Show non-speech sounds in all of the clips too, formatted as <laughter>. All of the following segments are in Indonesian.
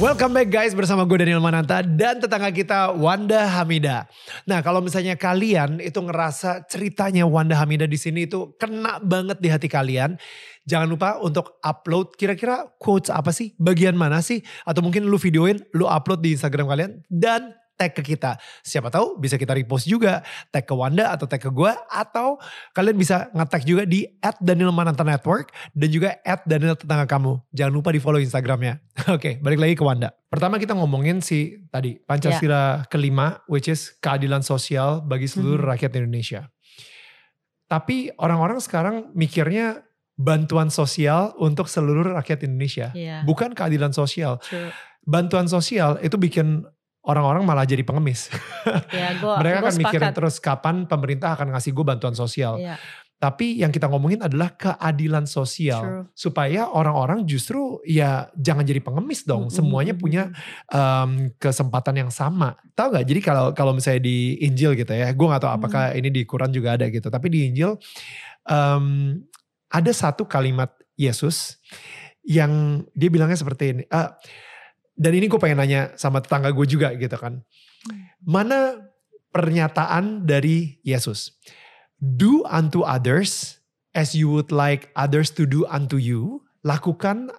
Welcome back guys bersama gue Daniel Mananta dan tetangga kita Wanda Hamida. Nah kalau misalnya kalian itu ngerasa ceritanya Wanda Hamida di sini itu kena banget di hati kalian, jangan lupa untuk upload kira-kira quotes apa sih, bagian mana sih, atau mungkin lu videoin, lu upload di Instagram kalian dan tag ke kita. Siapa tahu bisa kita repost juga. Tag ke Wanda atau tag ke gue. Atau kalian bisa nge-tag juga di at Daniel Mananta Network. Dan juga at Daniel Tetangga Kamu. Jangan lupa di follow Instagramnya. <laughs> Oke balik lagi ke Wanda. Pertama kita ngomongin si tadi Pancasila yeah. kelima. Which is keadilan sosial bagi seluruh hmm. rakyat Indonesia. Tapi orang-orang sekarang mikirnya bantuan sosial untuk seluruh rakyat Indonesia. Yeah. Bukan keadilan sosial. True. Bantuan sosial itu bikin orang-orang malah jadi pengemis. <laughs> Ya, gua, Mereka gua akan sepakat. mikirin terus kapan pemerintah akan ngasih gue bantuan sosial. Ya. Tapi yang kita ngomongin adalah keadilan sosial True. supaya orang-orang justru ya jangan jadi pengemis dong. Mm -hmm. Semuanya punya um, kesempatan yang sama. Tahu gak? Jadi kalau kalau misalnya di Injil gitu ya, gue nggak tahu apakah mm. ini di Quran juga ada gitu. Tapi di Injil um, ada satu kalimat Yesus yang dia bilangnya seperti ini. Uh, dan ini gue pengen nanya sama tetangga gue juga gitu kan. Mana pernyataan dari Yesus? Do unto others as you would like others to do unto you. Lakukan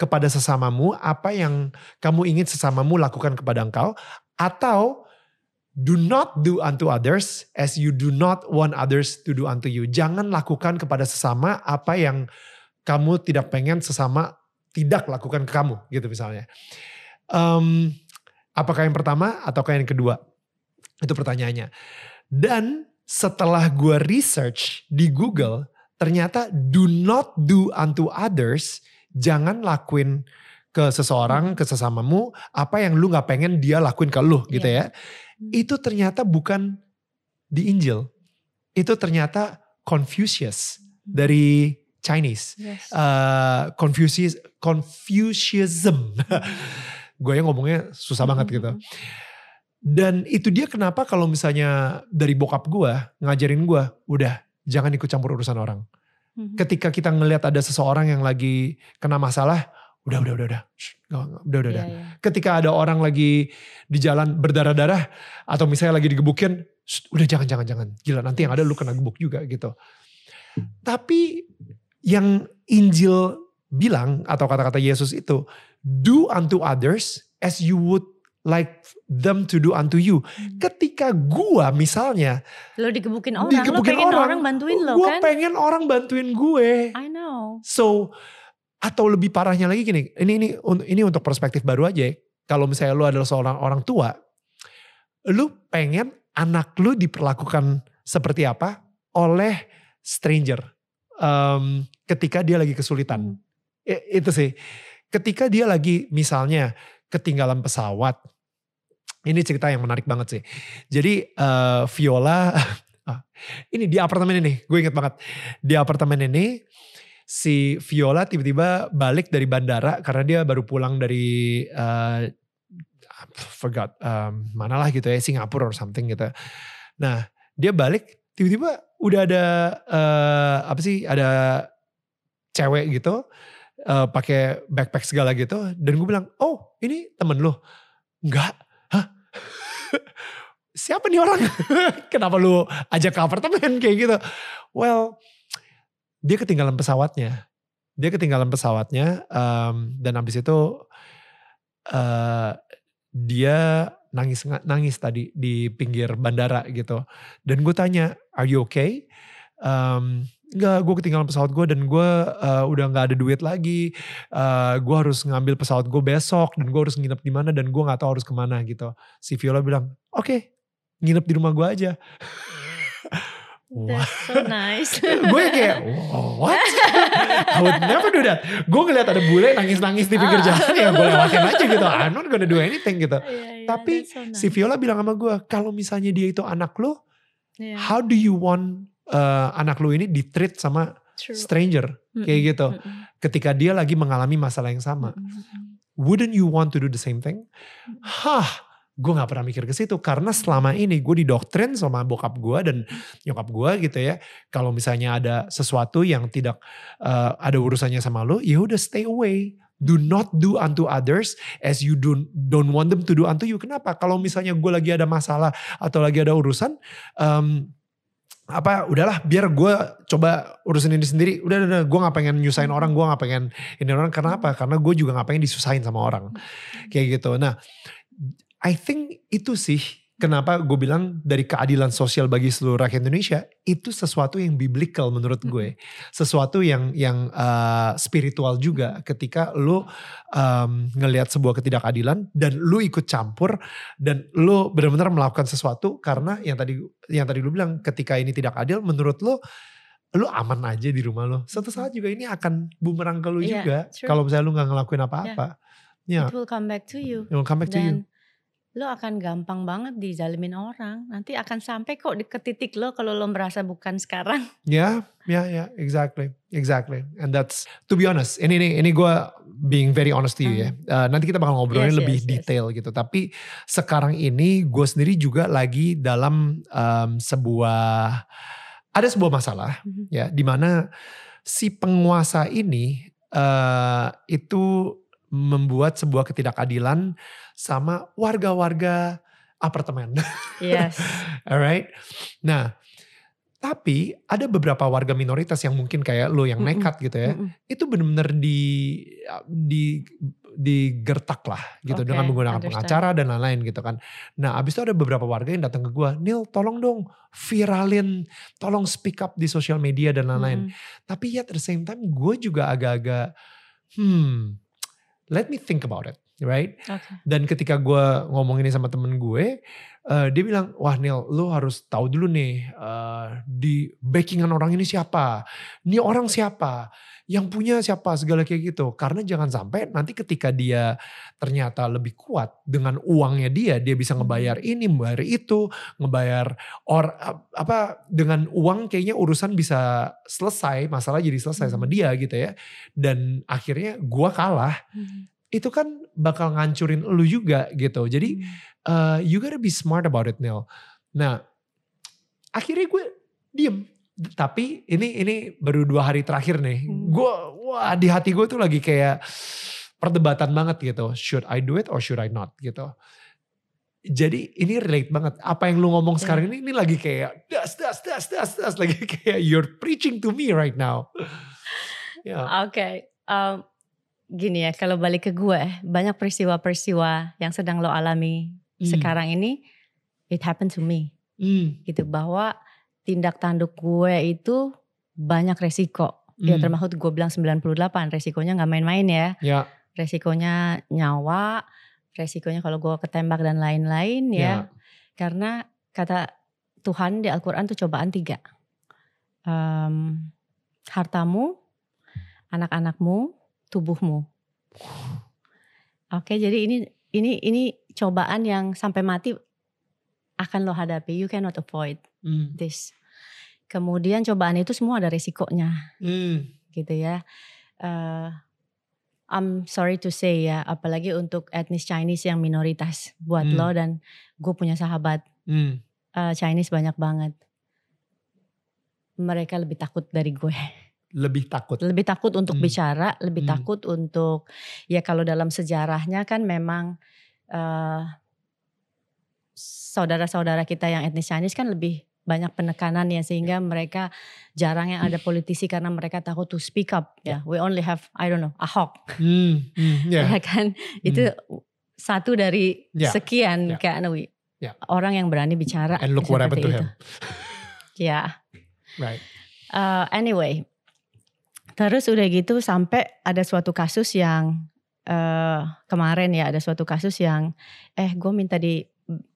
kepada sesamamu apa yang kamu ingin sesamamu lakukan kepada engkau. Atau do not do unto others as you do not want others to do unto you. Jangan lakukan kepada sesama apa yang kamu tidak pengen sesama tidak lakukan ke kamu gitu misalnya. Um, apakah yang pertama ataukah yang kedua? Itu pertanyaannya. Dan setelah gue research di Google, ternyata do not do unto others, jangan lakuin ke seseorang, ke sesamamu, apa yang lu gak pengen dia lakuin ke lu gitu yeah. ya. Hmm. Itu ternyata bukan di Injil. Itu ternyata Confucius dari Chinese. Yes. Uh, Confucius, Confucianism. Gue yang ngomongnya susah banget gitu. Dan itu dia kenapa kalau misalnya dari bokap gue ngajarin gue, udah jangan ikut campur urusan orang. Mm-hmm. Ketika kita ngelihat ada seseorang yang lagi kena masalah, udah udah udah udah, udah udah udah. Yeah, yeah. Ketika ada orang lagi di jalan berdarah-darah atau misalnya lagi digebukin, udah jangan jangan jangan, gila nanti yang ada lu kena gebuk juga gitu. Tapi yang Injil bilang atau kata-kata Yesus itu, do unto others as you would like them to do unto you. Hmm. Ketika gua misalnya lo digebukin orang, digebukin lo pengen orang, orang bantuin lo gua kan? Gua pengen orang bantuin gue. I know. So atau lebih parahnya lagi gini, ini ini ini untuk perspektif baru aja. Ya. Kalau misalnya lo adalah seorang orang tua, lu pengen anak lu diperlakukan seperti apa oleh stranger um, ketika dia lagi kesulitan. Hmm. itu sih ketika dia lagi misalnya ketinggalan pesawat, ini cerita yang menarik banget sih. Jadi uh, Viola, <laughs> ah, ini di apartemen ini, gue inget banget. Di apartemen ini si Viola tiba-tiba balik dari bandara karena dia baru pulang dari uh, forgot um, mana lah gitu ya Singapura or something gitu. Nah dia balik tiba-tiba udah ada uh, apa sih ada cewek gitu uh, pakai backpack segala gitu dan gue bilang oh ini temen lo enggak. <laughs> Siapa nih orang? <laughs> Kenapa lu ajak ke apartemen kayak gitu. Well dia ketinggalan pesawatnya. Dia ketinggalan pesawatnya um, dan habis itu uh, dia nangis nangis tadi di pinggir bandara gitu. Dan gue tanya are you okay? Um, Enggak, gue ketinggalan pesawat gue dan gue uh, udah nggak ada duit lagi. Uh, gue harus ngambil pesawat gue besok dan gue harus nginep di mana dan gue nggak tahu harus ke mana gitu. Si Viola bilang, oke, okay, nginep di rumah gue aja. That's <laughs> so nice. gue kayak, what? I would never do that. Gue ngeliat ada bule nangis-nangis di pinggir ah. jalan, ya gue lewatin aja gitu. I'm not gonna do anything gitu. Yeah, yeah, Tapi so nice. si Viola bilang sama gue, kalau misalnya dia itu anak lo, yeah. how do you want uh, anak lu ini ditreat sama True. stranger mm -hmm. kayak gitu. Mm -hmm. ketika dia lagi mengalami masalah yang sama. Mm-mm. Wouldn't you want to do the same thing? Hah, gue nggak pernah mikir ke situ karena selama ini gue didoktrin sama bokap gue dan nyokap gue gitu ya. Kalau misalnya ada sesuatu yang tidak uh, ada urusannya sama lo, ya udah stay away. Do not do unto others as you don't don't want them to do unto you. Kenapa? Kalau misalnya gue lagi ada masalah atau lagi ada urusan, um, apa udahlah biar gue coba urusin ini sendiri. Udah udah, gue nggak pengen nyusahin orang gue nggak pengen ini orang. Karena apa? Karena gue juga nggak pengen disusahin sama orang. Kayak gitu. Nah I think itu sih kenapa gue bilang dari keadilan sosial bagi seluruh rakyat Indonesia itu sesuatu yang biblical menurut gue. Sesuatu yang yang uh, spiritual juga ketika lu um, ngelihat sebuah ketidakadilan dan lu ikut campur dan lu benar-benar melakukan sesuatu karena yang tadi yang tadi lu bilang ketika ini tidak adil menurut lu lu aman aja di rumah lu. Suatu saat juga ini akan bumerang ke lu Iya, juga kalau misalnya lu nggak ngelakuin apa-apa. Ya. It will come back to you. it will come back to you. Dan lo akan gampang banget dijalimin orang. Nanti akan sampai kok di ke titik lo kalau lo merasa bukan sekarang. <laughs> Ya, ya, ya, exactly, exactly. And that's to be honest. Ini ini ini gue being very honest to you ya. Uh, nanti kita bakal ngobrolin Yes, lebih yes, yes. detail gitu. Tapi sekarang ini gue sendiri juga lagi dalam um, sebuah ada sebuah masalah Mhm. ya, di mana si penguasa ini uh, itu membuat sebuah ketidakadilan sama warga-warga apartemen. Yes. <laughs> Alright. Nah, tapi ada beberapa warga minoritas yang mungkin kayak lo yang Mm-mm. nekat gitu ya. Mm-mm. Itu bener-bener di di digertak lah gitu Oke, dengan menggunakan understand. pengacara dan lain-lain gitu kan. Nah, abis itu ada beberapa warga yang datang ke gua, "Nil, tolong dong viralin, tolong speak up di sosial media dan lain-lain." Mm-mm. Tapi yet at the same time gue juga agak-agak hmm, let me think about it, right? Oke. Dan ketika gue ngomong ini sama temen gue, eh, dia bilang, wah Neil, lu harus tahu dulu nih eh, di backingan orang ini siapa, ini orang siapa, yang punya siapa segala kayak gitu. Karena jangan sampai nanti ketika dia ternyata lebih kuat dengan uangnya dia, dia bisa ngebayar ini, ngebayar itu, ngebayar or apa dengan uang kayaknya urusan bisa selesai, masalah jadi selesai sama Hmm. dia gitu ya. Dan akhirnya gue kalah Mm. Itu kan bakal ngancurin lu juga gitu. Jadi uh, you gotta be smart about it Neil. Nah akhirnya gue diem. Tapi ini ini baru dua hari terakhir nih. Hmm. Gue wah di hati gue tuh lagi kayak perdebatan banget gitu. Should I do it or should I not gitu. Jadi ini relate banget. Apa yang lu ngomong Iya. sekarang ini ini lagi kayak das das das das das lagi <laughs> kayak you're preaching to me right now. <laughs> Ya. Oke, em, gini ya, kalau balik ke gue, banyak peristiwa-peristiwa yang sedang lo alami Hmm. sekarang ini, it happened to me, Hmm. gitu. Bahwa tindak tanduk gue itu banyak resiko. Ya Hmm. termasuk gue bilang 98, resikonya nggak main-main ya. Ya. Resikonya nyawa, resikonya kalau gue ketembak dan lain-lain ya. Ya. Karena kata Tuhan di Al-Quran tuh cobaan tiga. Em, hartamu, anak-anakmu, tubuhmu. Oke, jadi ini ini ini cobaan yang sampai mati akan lo hadapi. You cannot avoid Hmm. this. Kemudian cobaan itu semua ada resikonya, Hmm. gitu ya. Eh, I'm sorry to say ya, apalagi untuk etnis Chinese yang minoritas buat Hmm. lo dan gue punya sahabat Hmm. eh, Chinese banyak banget. Mereka lebih takut dari gue. Lebih takut. Lebih takut untuk Hmm. bicara, lebih Hmm. takut untuk ya kalau dalam sejarahnya kan memang eh, saudara-saudara kita yang etnis Chinese kan lebih banyak penekanan ya sehingga mereka jarang yang ada politisi karena mereka takut to speak up ya. We only have I don't know Ahok Hmm. Hmm. Ya. <laughs> ya kan itu satu dari Ya. sekian Ya. kan we- Ya. orang yang berani bicara And look what happened to him. itu. Ya. <laughs> Right. Uh, anyway, terus udah gitu sampai ada suatu kasus yang uh, kemarin ya ada suatu kasus yang eh gue minta di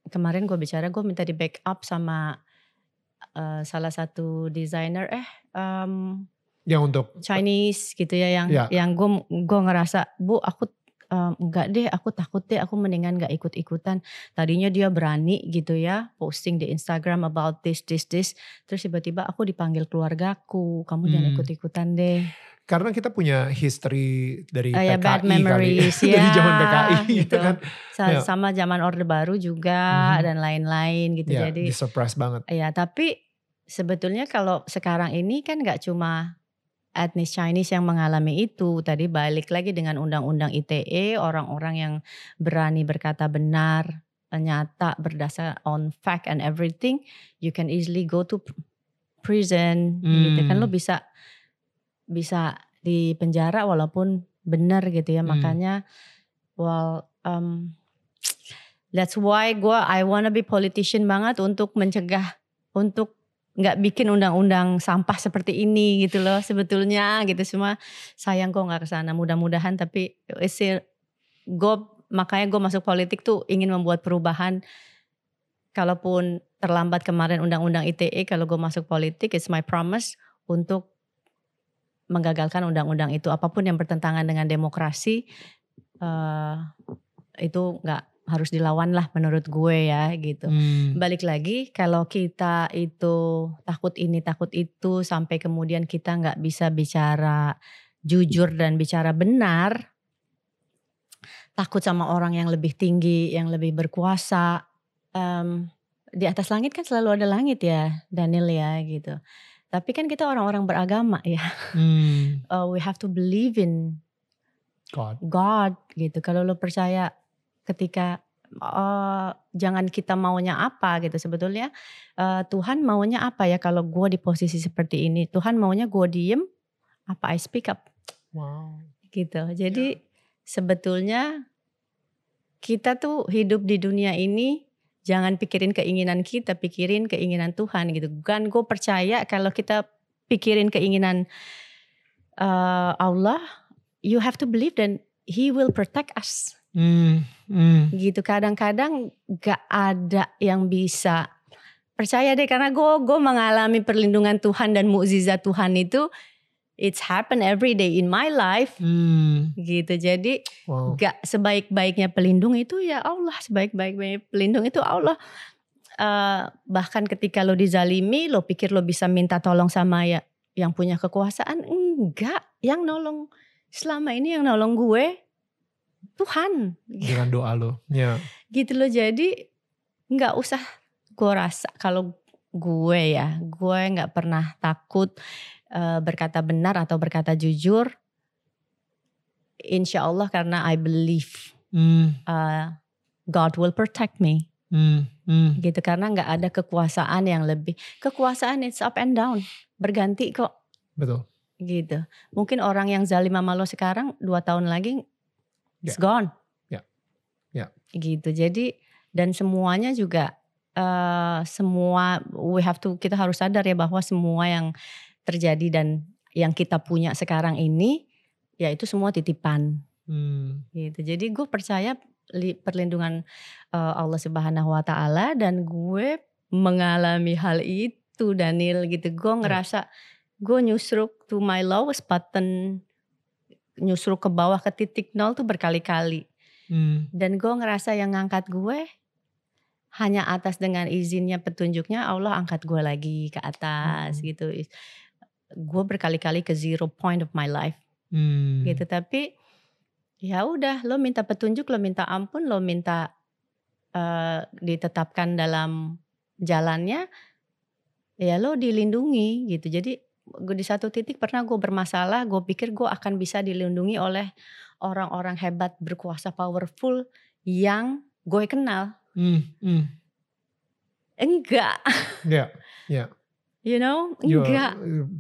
kemarin gue bicara gue minta di backup sama uh, salah satu desainer eh um, Yang untuk Chinese gitu ya yang Ya. yang gue gue ngerasa bu aku enggak deh aku takut deh aku mendingan nggak ikut ikutan tadinya dia berani gitu ya posting di Instagram about this this this terus tiba-tiba aku dipanggil keluargaku kamu jangan Hmm. ikut ikutan deh karena kita punya history dari Oh ya, PKI bad kali memories, <laughs> dari ya, zaman PKI <laughs> gitu gitu. kan Ya. Sama zaman Orde Baru juga Mhm. dan lain-lain gitu. ya Jadi disurprise banget ya tapi sebetulnya kalau sekarang ini kan nggak cuma etnis Chinese yang mengalami itu. Tadi balik lagi dengan undang-undang ITE, orang-orang yang berani berkata benar, nyata berdasar on fact and everything, you can easily go to pr- prison gitu kan Hmm. lo bisa bisa di penjara walaupun benar gitu ya Hmm. makanya well um, that's why gua I wanna be politician banget untuk mencegah untuk nggak bikin undang-undang sampah seperti ini gitu loh sebetulnya gitu. Semua sayang kok nggak ke sana mudah-mudahan tapi gue makanya gue masuk politik tuh ingin membuat perubahan. Kalaupun terlambat kemarin undang-undang ITE kalau gue masuk politik it's my promise untuk menggagalkan undang-undang itu. Apa pun yang bertentangan dengan demokrasi eh, itu nggak harus dilawan lah menurut gue ya gitu Hmm. balik lagi kalau kita itu takut ini takut itu sampai kemudian kita nggak bisa bicara jujur dan bicara benar takut sama orang yang lebih tinggi yang lebih berkuasa Em, di atas langit kan selalu ada langit ya Daniel ya gitu tapi kan kita orang-orang beragama ya Hmm. <laughs> Uh, we have to believe in God God gitu. Kalau lo percaya ketika uh, jangan kita maunya apa gitu. Sebetulnya uh, Tuhan maunya apa ya kalau gue di posisi seperti ini? Tuhan maunya gue diem apa I speak up? Wow. Gitu. Jadi sebetulnya kita tuh hidup di dunia ini jangan pikirin keinginan kita, pikirin keinginan Tuhan gitu. Kan gue percaya kalau kita pikirin keinginan uh, Allah, you have to believe dan He will protect us Hmm. Hmm. gitu. Kadang-kadang gak ada yang bisa percaya deh karena gue gue mengalami perlindungan Tuhan dan mukjizat Tuhan itu it's happen every day in my life Hmm. gitu. Jadi wow gak sebaik-baiknya pelindung itu ya Allah, sebaik-baiknya pelindung itu Allah. Eh, bahkan ketika lo dizalimi, lo pikir lo bisa minta tolong sama ya yang punya kekuasaan, enggak. Yang nolong selama ini yang nolong gue Tuhan. dengan doa lo ya Gitu loh. Jadi nggak usah gue rasa kalau gue ya, gue nggak pernah takut eh, berkata benar atau berkata jujur. Insya Allah karena I believe Hmm. uh, God will protect me Hmm. Hmm. gitu karena nggak ada kekuasaan yang lebih kekuasaan it's up and down berganti kok betul gitu mungkin orang yang zalim sama lo sekarang dua tahun lagi it's Ya. gone Ya. Ya. gitu jadi dan semuanya juga uh, semua we have to kita harus sadar ya bahwa semua yang terjadi dan yang kita punya sekarang ini ya itu semua titipan Hmm. gitu. Jadi gue percaya li- perlindungan uh, Allah Subhanahu Wa Taala dan gue mengalami hal itu Daniel gitu. Gue ngerasa gue nyusruk to my lowest button, nyusruk ke bawah ke titik nol tuh berkali-kali. Hmm. Dan gue ngerasa yang ngangkat gue hanya atas dengan izinnya petunjuknya Allah angkat gue lagi ke atas Hmm. gitu. Gue berkali-kali ke zero point of my life Hmm. gitu tapi ya udah lo minta petunjuk lo minta ampun lo minta eh, ditetapkan dalam jalannya ya lo dilindungi gitu jadi di satu titik pernah gue bermasalah gue pikir gue akan bisa dilindungi oleh orang-orang hebat berkuasa powerful yang gue kenal Hmm. Hmm. enggak Ya, ya. <laughs> you know enggak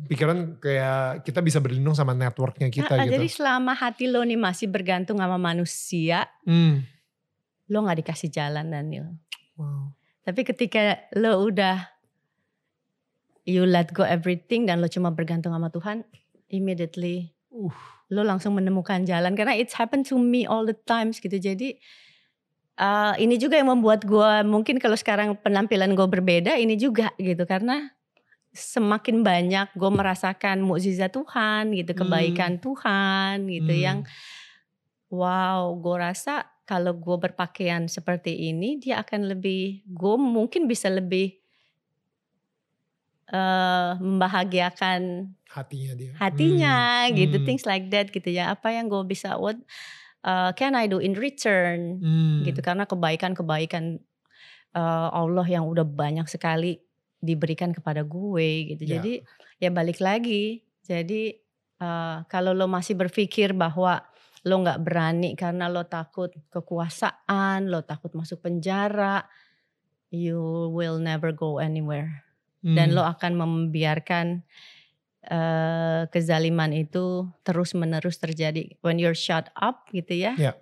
Pikiran kayak kita bisa berlindung sama networknya kita Ah, ah, gitu. jadi selama hati lo nih masih bergantung sama manusia Hmm. lo nggak dikasih jalan Daniel Wow. Tapi ketika lo udah you let go everything dan lo cuma bergantung sama Tuhan, immediately Uh. lo langsung menemukan jalan karena it's happened to me all the times gitu. Jadi uh, ini juga yang membuat gue mungkin kalau sekarang penampilan gue berbeda ini juga gitu karena semakin banyak gue merasakan mukjizat Tuhan gitu, Hmm. kebaikan Tuhan gitu Hmm. yang wow gue rasa kalau gue berpakaian seperti ini dia akan lebih gue mungkin bisa lebih uh, membahagiakan hatinya dia. hatinya Hmm, gitu hmm, things like that gitu ya. Apa yang gue bisa what uh, can I do in return? Hmm. gitu karena kebaikan-kebaikan uh, Allah yang udah banyak sekali diberikan kepada gue gitu. Ya. jadi ya balik lagi. Jadi uh, kalau lo masih berpikir bahwa lo nggak berani karena lo takut kekuasaan lo takut masuk penjara you will never go anywhere dan Hmm. lo akan membiarkan eh, kezaliman itu terus menerus terjadi when you're shut up gitu ya Ya.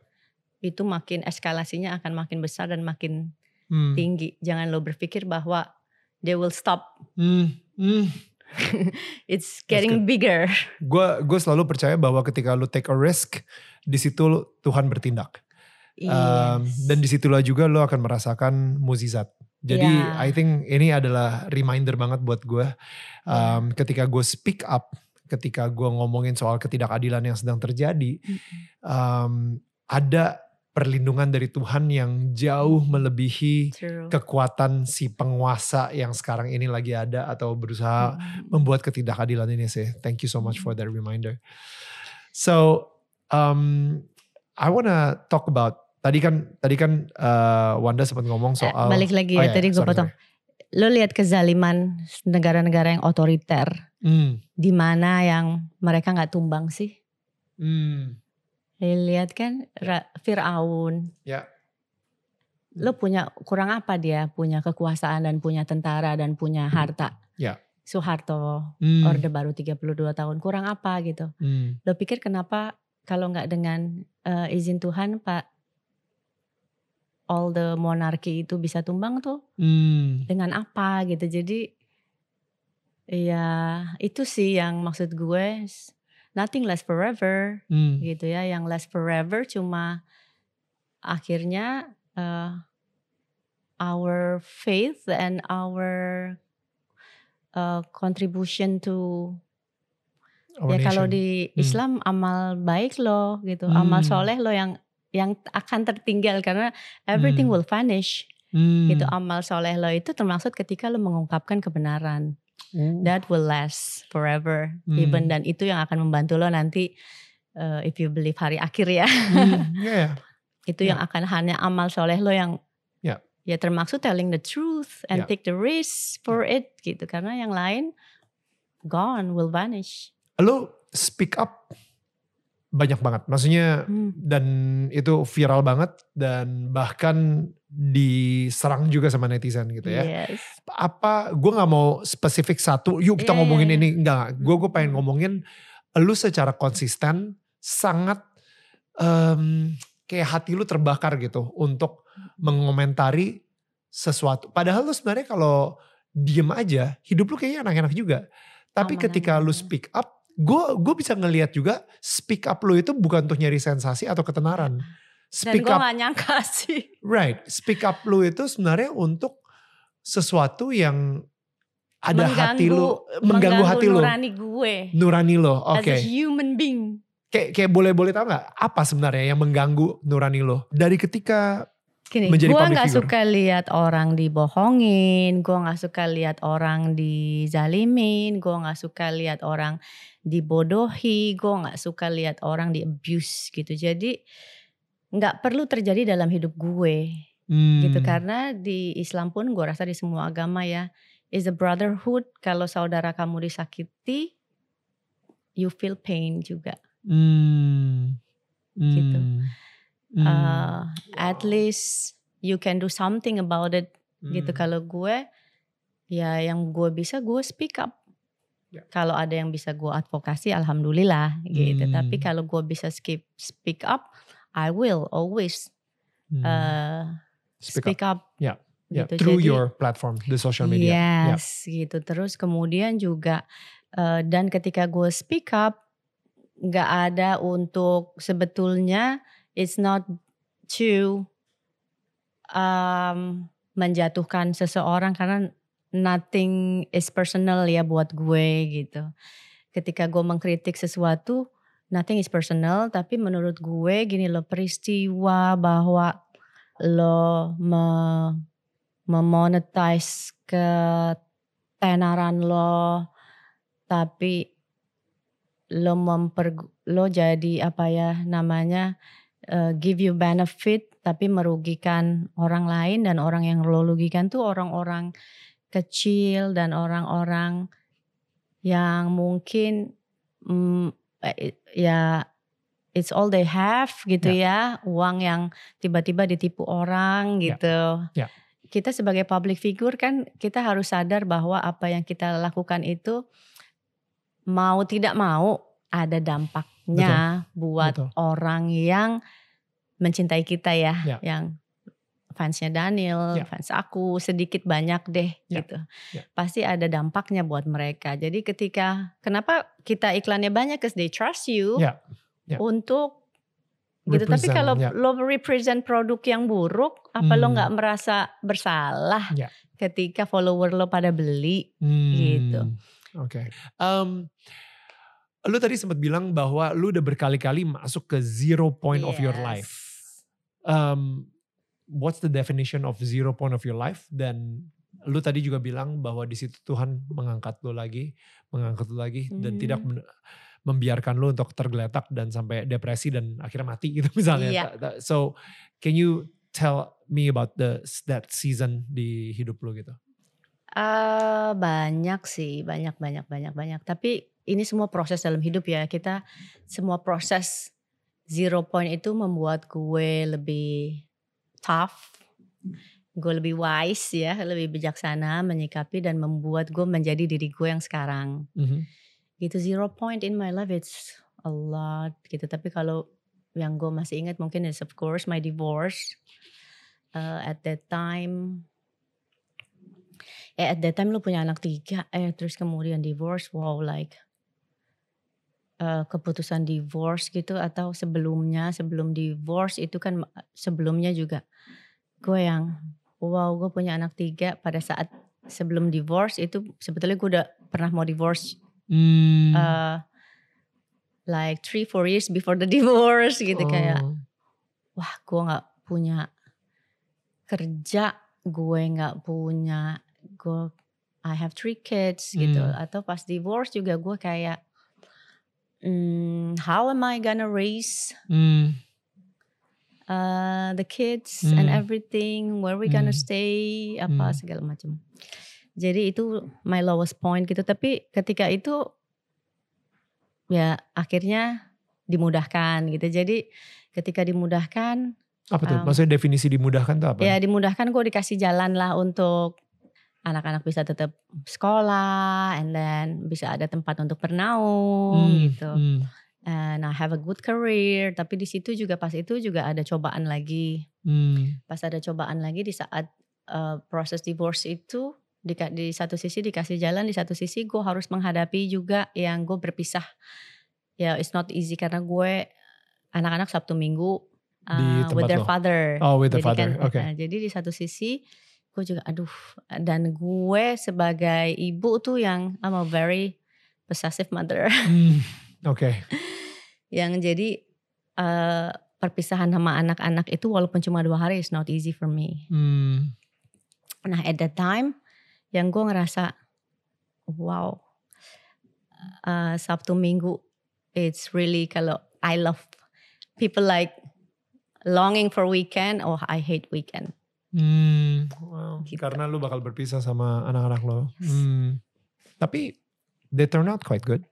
itu makin eskalasinya akan makin besar dan makin Hmm. tinggi jangan lo berpikir bahwa they will stop Hmm. Hmm. <laughs> it's getting bigger Gue gue selalu percaya bahwa ketika lu take a risk, di situ Tuhan bertindak. Um, Yes. dan di situlah juga lo akan merasakan mukjizat. Jadi Ya. I think ini adalah reminder banget buat gue. Um, Ketika gue speak up, ketika gue ngomongin soal ketidakadilan yang sedang terjadi, um, ada perlindungan dari Tuhan yang jauh melebihi True. kekuatan si penguasa yang sekarang ini lagi ada atau berusaha Mm. membuat ketidakadilan ini sih. Thank you so much for that reminder. So, um, I wanna talk about tadi kan tadi kan uh, Wanda sempat ngomong Eh, soal balik lagi Oh ya ya, tadi gue potong. lo lihat kezaliman negara-negara yang otoriter. Hmm, di mana yang mereka nggak tumbang sih? Hmm, lihat kan Ra- Firaun. Ya, lo punya kurang apa dia punya kekuasaan dan punya tentara dan punya harta? Ya. Soeharto hmm, orde baru 32 tahun. Kurang apa gitu? Hmm, lo pikir kenapa kalau nggak dengan eh, izin Tuhan Pak all the monarki itu bisa tumbang tuh? Hmm, dengan apa gitu? Jadi ya itu sih yang maksud gue nothing lasts forever hmm, gitu ya. Yang last forever cuma akhirnya uh, our faith and our uh, contribution to our ya kalau di Hmm. Islam amal baik lo gitu amal Hmm. soleh lo yang yang akan tertinggal karena everything Hmm. will vanish Hmm, gitu amal soleh lo itu termasuk ketika lo mengungkapkan kebenaran uh, that will last forever Hmm. even dan itu yang akan membantu lo nanti uh, if you believe hari akhir ya hmm, <laughs> ya, ya. itu Ya. yang akan hanya amal soleh lo yang Ya. ya termasuk telling the truth and Ya. take the risk for it gitu karena yang lain gone will vanish Lo speak up banyak banget, maksudnya Hmm. dan itu viral banget dan bahkan diserang juga sama netizen gitu ya. yes. Apa gue nggak mau spesifik satu yuk kita Iya, ngomongin iya, ini enggak gue gue pengen Hmm. ngomongin lu secara konsisten sangat em, kayak hati lu terbakar gitu untuk mengomentari sesuatu. Padahal lu sebenarnya kalau diem aja hidup lu kayaknya enak-enak juga. Tapi Aman ketika lu speak up gue gue bisa ngelihat juga speak up lu itu bukan untuk nyari sensasi atau ketenaran. Dan speak gue up gak nyangka <laughs> sih. Right, speak up lu itu sebenarnya untuk sesuatu yang ada hati lu, mengganggu, hati lu, nurani gue. Nurani lo. Oke, as a human being. Kayak kayak boleh boleh tahu nggak apa sebenarnya yang mengganggu nurani lo? Dari ketika Gini, menjadi gue nggak suka lihat orang dibohongin, gue nggak suka lihat orang dizalimin, gue nggak suka lihat orang dibodohi, gue nggak suka lihat orang di abuse gitu. Jadi nggak perlu terjadi dalam hidup gue gitu Hmm, karena di Islam pun gue rasa di semua agama ya is a brotherhood. Kalau saudara kamu disakiti, you feel pain juga. hmm, Gitu. hmm, hmm, Uh, at least you can do something about it gitu hmm. kalau gue ya yang gue bisa gue speak up Ya. kalau ada yang bisa gue advokasi alhamdulillah gitu tapi Hmm. kalau gue bisa skip speak up I will always Hmm. uh, speak, speak, up, up, Ya, ya, gitu through Jadi, your platform, the social media. Ya. yes gitu terus kemudian juga uh, dan ketika gue speak up nggak ada untuk sebetulnya it's not to um, menjatuhkan seseorang karena nothing is personal ya buat gue gitu. Ketika gue mengkritik sesuatu, nothing is personal, tapi menurut gue gini loh peristiwa bahwa lo me, memonetize ke tenaran lo tapi lo memper lo jadi apa ya namanya uh, give you benefit tapi merugikan orang lain dan orang yang lo rugikan tuh orang-orang kecil dan orang-orang yang mungkin mm, ya it's all they have gitu yeah. ya uang yang tiba-tiba ditipu orang ya. gitu yeah. Yeah. kita sebagai public figure kan kita harus sadar bahwa apa yang kita lakukan itu mau tidak mau ada dampaknya Betul. buat Betul. orang yang mencintai kita ya, yeah. yang fansnya Daniel, yeah. fans aku sedikit banyak deh yeah. gitu. Yeah. Pasti ada dampaknya buat mereka. Jadi ketika kenapa kita iklannya banyak? Cause they trust you yeah. Yeah. untuk gitu. Tapi kalau yeah. lo represent produk yang buruk, apa hmm. lo nggak merasa bersalah yeah. ketika follower lo pada beli hmm. gitu? Oke. Okay. Um, lu tadi sempat bilang bahwa lu udah berkali-kali masuk ke zero point yes. of your life. Um, what's the definition of zero point of your life? Dan lu tadi juga bilang bahwa di situ Tuhan mengangkat lu lagi, mengangkat lu lagi hmm. dan tidak membiarkan lu untuk tergeletak dan sampai depresi dan akhirnya mati gitu <laughs> misalnya. Yeah. So, can you tell me about the that season di hidup lu gitu? Uh, banyak sih, banyak banyak banyak banyak. Tapi ini semua proses dalam hidup ya. Kita semua proses zero point itu membuat gue lebih tough, gue lebih wise ya, lebih bijaksana menyikapi dan membuat gue menjadi diri gue yang sekarang. Mm-hmm. Gitu zero point in my life it's a lot gitu. Tapi kalau yang gue masih ingat mungkin is of course my divorce. Uh, at that time eh at that time lu punya anak tiga eh terus kemudian divorce wow like uh, keputusan divorce gitu atau sebelumnya sebelum divorce itu kan sebelumnya juga gue yang wow gue punya anak tiga pada saat sebelum divorce itu sebetulnya gue udah pernah mau divorce hmm. uh, like three four years before the <laughs> divorce gitu oh. kayak wah gue nggak punya kerja gue nggak punya gue I have three kids gitu hmm. atau pas divorce juga gue kayak mm, how am I gonna raise mm. uh, the kids mm. and everything, where we gonna mm. stay, apa mm. segala macam. Jadi itu my lowest point gitu. Tapi ketika itu ya akhirnya dimudahkan gitu. Jadi ketika dimudahkan apa tuh? Um, Maksudnya definisi dimudahkan tuh apa? Ya dimudahkan gue dikasih jalan lah untuk anak-anak bisa tetap sekolah and then bisa ada tempat untuk bernaung hmm, gitu. Hmm. And I have a good career, tapi di situ juga pas itu juga ada cobaan lagi. Hmm. Pas ada cobaan lagi di saat uh, proses divorce itu di, di satu sisi dikasih jalan, di satu sisi gue harus menghadapi juga yang gue berpisah. Ya it's not easy karena gue anak-anak Sabtu Minggu uh, with their lo. father. Oh with the jadi father, kan, oke. Okay. Nah, jadi di satu sisi gue juga aduh dan gue sebagai ibu tuh yang I'm a very possessive mother. Hmm, Oke. Okay. <laughs> yang jadi uh, perpisahan sama anak-anak itu walaupun cuma dua hari is not easy for me. Hmm. Nah at that time yang gue ngerasa wow uh, Sabtu Minggu it's really kalau I love people like longing for weekend oh I hate weekend Hmm, wow. Gitu. Karena lu bakal berpisah sama anak-anak lo. Yes. Hmm. Tapi they turn out quite good.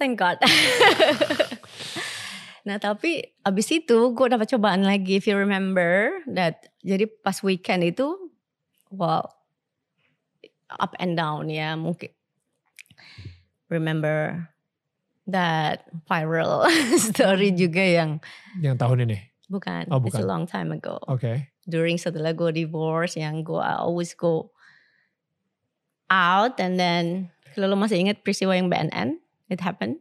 Thank God. <laughs> nah tapi abis itu gue dapat cobaan lagi. If you remember that, jadi pas weekend itu, wow, up and down ya mungkin. Remember that viral <laughs> story hmm. juga yang. Yang tahun ini. Bukan, oh, bukan. it's a long time ago. Oke. Okay during setelah gue divorce yang gue always go out and then kalau lo masih ingat peristiwa yang BNN it happened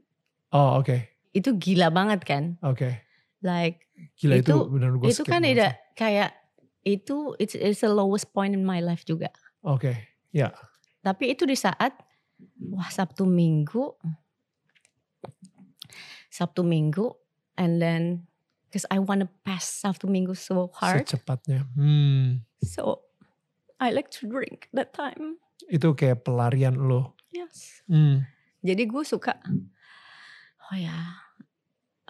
oh oke okay. itu gila banget kan oke okay. like gila itu, itu benar gue itu kan ada kayak itu it's, it's the lowest point in my life juga oke okay. ya yeah. tapi itu di saat wah Sabtu Minggu Sabtu Minggu and then because I want to pass Sabtu Minggu so hard. Secepatnya. Hmm. So I like to drink that time. Itu kayak pelarian lo. Yes. Hmm. Jadi gue suka, oh ya,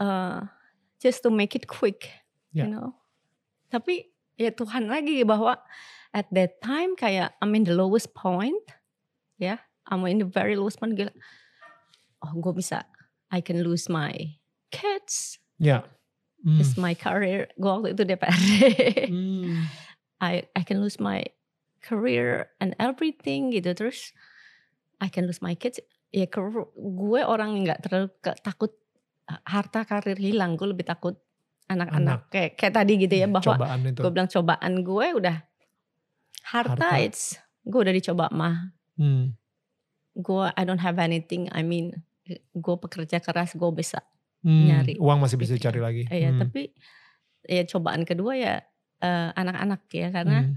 uh, just to make it quick, Ya. you know. Tapi ya Tuhan lagi bahwa at that time kayak I'm in the lowest point, ya, I'm in the very lowest point. Gila. Oh gue bisa, I can lose my kids, Ya. Hmm. lose my career. Gue waktu itu DPRD. <laughs> Hmm. I I can lose my career and everything gitu terus I can lose my kids ya gue orang yang nggak terlalu ke- takut harta karir hilang gue lebih takut anak-anak kayak kayak tadi gitu ya bahwa gue bilang cobaan gue udah harta, Harta. it's gue udah dicoba mah Hmm. gue I don't have anything I mean gue pekerja keras gue bisa Hmm. Nyari. Uang masih bisa cari lagi. ya Hmm. tapi ya cobaan kedua ya eh, anak-anak ya karena Hmm.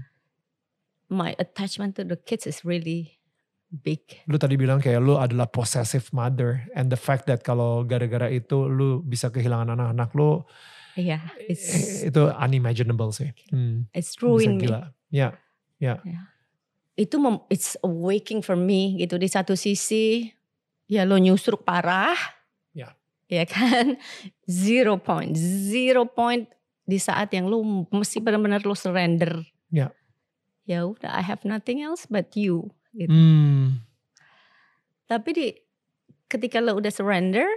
my attachment to the kids is really big Lu tadi bilang kayak lu adalah possessive mother and the fact that kalau gara-gara itu lu bisa kehilangan anak-anak lu Iya, it's itu unimaginable sih. Hmm. it's ruin me. gila. Ya. Itu mem- it's awaking for me gitu. Di satu sisi ya lo nyusruk parah. Ya. Kan? <laughs> Zero point, zero point di saat yang lo mesti benar-benar lo surrender. Ya. Ya udah, I have nothing else but you. Gitu. Hmm. Tapi di ketika lo udah surrender,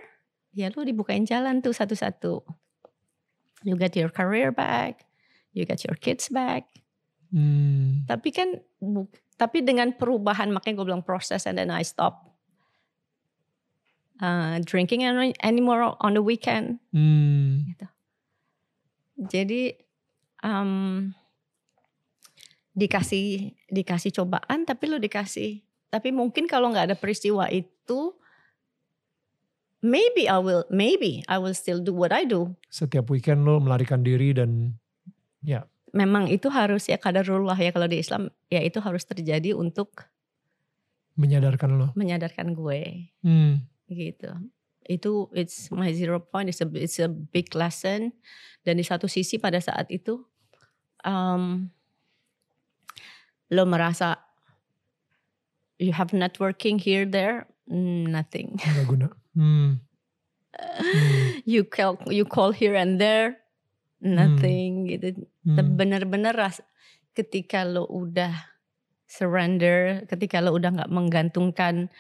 ya lo dibukain jalan tuh satu-satu. You get your career back, you get your kids back. Hmm. Tapi kan tapi dengan perubahan makanya gue bilang proses and then I stop uh, drinking any- anymore on the weekend. Hmm. Jadi um, dikasih dikasih cobaan tapi lo dikasih tapi mungkin kalau nggak ada peristiwa itu maybe I will maybe I will still do what I do. Setiap weekend lu melarikan diri dan Memang itu harus ya kadarullah ya kalau di Islam ya itu harus terjadi untuk menyadarkan lo. menyadarkan gue. Hmm. Gitu itu it's my zero point it's a it's a big lesson dan di satu sisi pada saat itu um, lo merasa you have networking here there nothing Gak guna. Hmm. Hmm. <laughs> you call you call here and there nothing gitu Hmm. bener-bener ras ketika lo udah surrender ketika lo udah nggak menggantungkan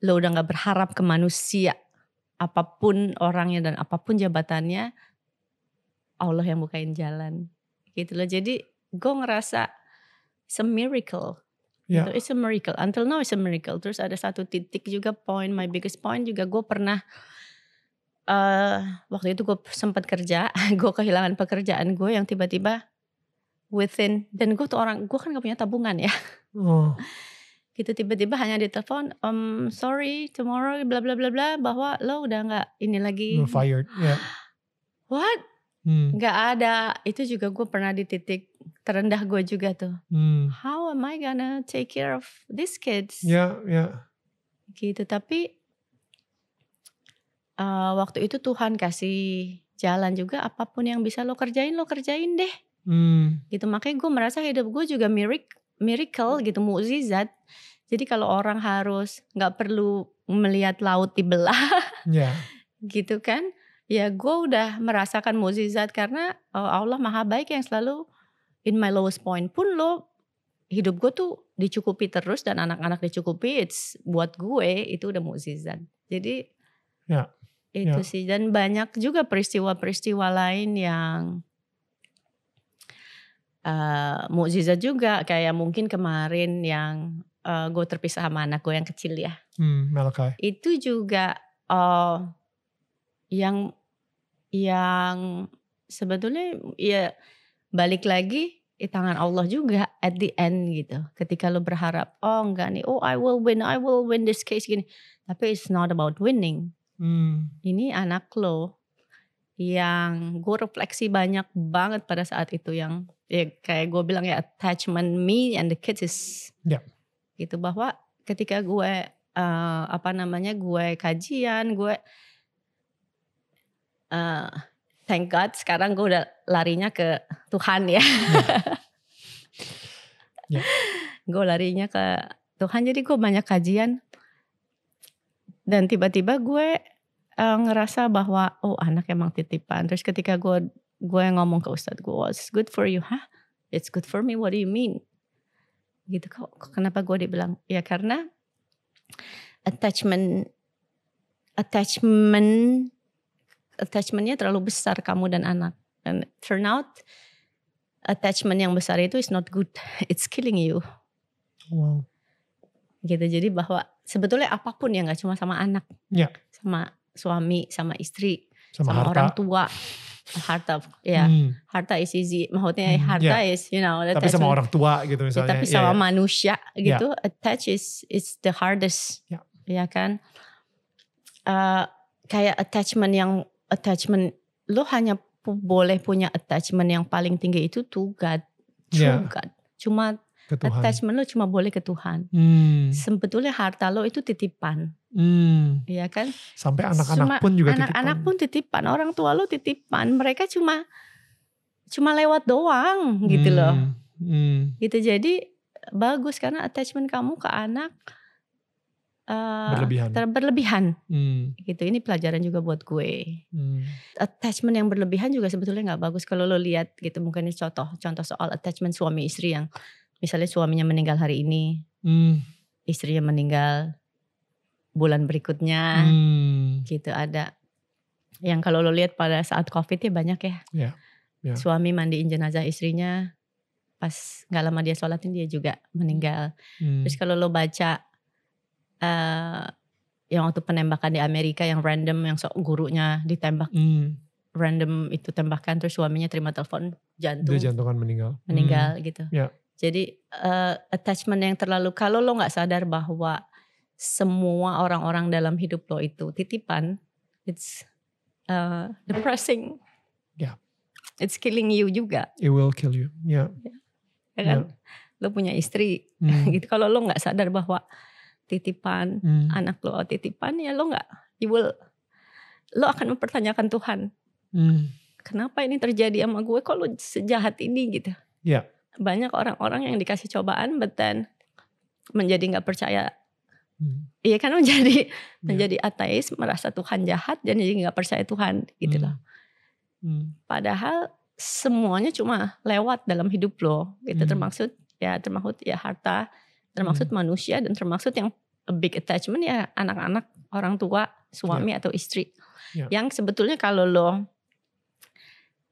lo udah nggak berharap ke manusia apa pun orangnya dan apa pun jabatannya Allah yang bukain jalan gitu loh jadi gue ngerasa it's a miracle Ya. gitu. it's a miracle until now it's a miracle terus ada satu titik juga point my biggest point juga gue pernah eh waktu itu gue sempat kerja <laughs> gue kehilangan pekerjaan gue yang tiba-tiba within dan gue tuh orang gue kan gak punya tabungan ya Oh. <laughs> gitu tiba-tiba hanya ditelepon um sorry tomorrow bla bla bla bla bahwa lo udah nggak ini lagi You're fired. Ya. what Hmm. nggak ada itu juga gue pernah di titik terendah gue juga tuh Hmm. how am I gonna take care of these kids Ya, ya. gitu tapi eh, waktu itu Tuhan kasih jalan juga apa pun yang bisa lo kerjain lo kerjain deh Hmm. gitu makanya gue merasa hidup gue juga miracle miracle gitu mukjizat jadi kalau orang harus nggak perlu melihat laut dibelah <laughs> Ya. gitu kan ya gue udah merasakan mukjizat karena eh, Allah maha baik yang selalu in my lowest point pun lo hidup gue tuh dicukupi terus dan anak-anak dicukupi it's buat gue itu udah mukjizat jadi Ya, itu ya. sih dan banyak juga peristiwa-peristiwa lain yang eh mukjizat juga kayak mungkin kemarin yang eh, gue terpisah sama anak gue yang kecil ya Hmm. Malakai. itu juga eh yang yang sebetulnya ya balik lagi di tangan Allah juga at the end gitu. Ketika lo berharap, oh enggak nih, oh I will win, I will win this case gini. Tapi it's not about winning. Hmm. Ini anak lo yang gue refleksi banyak banget pada saat itu yang ya kayak gue bilang ya attachment me and the kids is Ya. gitu bahwa ketika gue eh, apa namanya gue kajian gue eh, thank God sekarang gue udah larinya ke Tuhan ya Ya. <laughs> gue larinya ke Tuhan jadi gue banyak kajian dan tiba-tiba gue uh, ngerasa bahwa oh anak emang titipan. Terus ketika gue gue ngomong ke ustadz gue it's good for you hah it's good for me what do you mean? Gitu kok kenapa gue dibilang? Ya karena attachment attachment attachmentnya terlalu besar kamu dan anak. Dan turn out attachment yang besar itu is not good. <laughs> It's killing you. Wow. Gitu jadi bahwa sebetulnya apa pun ya nggak cuma sama anak. Ya. sama suami sama istri sama, sama harta. orang tua harta ya Hmm. harta is easy maksudnya Hmm, harta yeah. is you know Tapi sama orang tua gitu Ya, misalnya. tapi Iya, sama iya. manusia gitu attach is is the hardest Ya. ya kan Eh, kayak attachment yang attachment lo hanya boleh punya attachment yang paling tinggi itu to God true Ya. God cuma Ke Tuhan. attachment lo cuma boleh ke Tuhan Hmm. sebetulnya harta lo itu titipan Hmm. ya kan Sampai anak-anak pun juga anak-anak titipan. pun titipan orang tua lo titipan mereka cuma cuma lewat doang gitu loh Hmm. Hmm. gitu jadi bagus karena attachment kamu ke anak eh, Berlebihan. ter- berlebihan Hmm. gitu ini pelajaran juga buat gue Hmm. attachment yang berlebihan juga sebetulnya nggak bagus kalau lo lihat gitu mungkin ini contoh contoh soal attachment suami istri yang misalnya suaminya meninggal hari ini Hmm. istrinya meninggal bulan berikutnya Hmm. gitu ada yang kalau lo lihat pada saat covid ya banyak ya Ya, ya. suami mandiin jenazah istrinya pas nggak lama dia sholatin dia juga meninggal Hmm. terus kalau lo baca eh yang waktu penembakan di Amerika yang random yang so, gurunya ditembak Hmm. random itu tembakan terus suaminya terima telepon jantung Dia jantungan meninggal. meninggal gitu Ya. Jadi eh, attachment yang terlalu kalau lo nggak sadar bahwa semua orang-orang dalam hidup lo itu titipan it's uh, depressing Ya. it's killing you juga. It will kill you. Ya. ya kan lo punya istri Hmm. <laughs> gitu kalau lo nggak sadar bahwa titipan Hmm. anak lo titipan ya lo nggak you will lo akan mempertanyakan Tuhan Hmm. kenapa ini terjadi sama gue kok lo sejahat ini gitu Ya. Banyak orang-orang yang dikasih cobaan but then menjadi nggak percaya Hmm. iya kan menjadi <laughs> Ya. menjadi ateis merasa Tuhan jahat dan jadi nggak percaya Tuhan gitu loh Hmm. padahal semuanya cuma lewat dalam hidup lo gitu Hmm. termaksud ya termaksud ya harta termaksud manusia dan termaksud yang a big attachment ya anak-anak orang tua suami atau istri Ya. yang sebetulnya kalau lo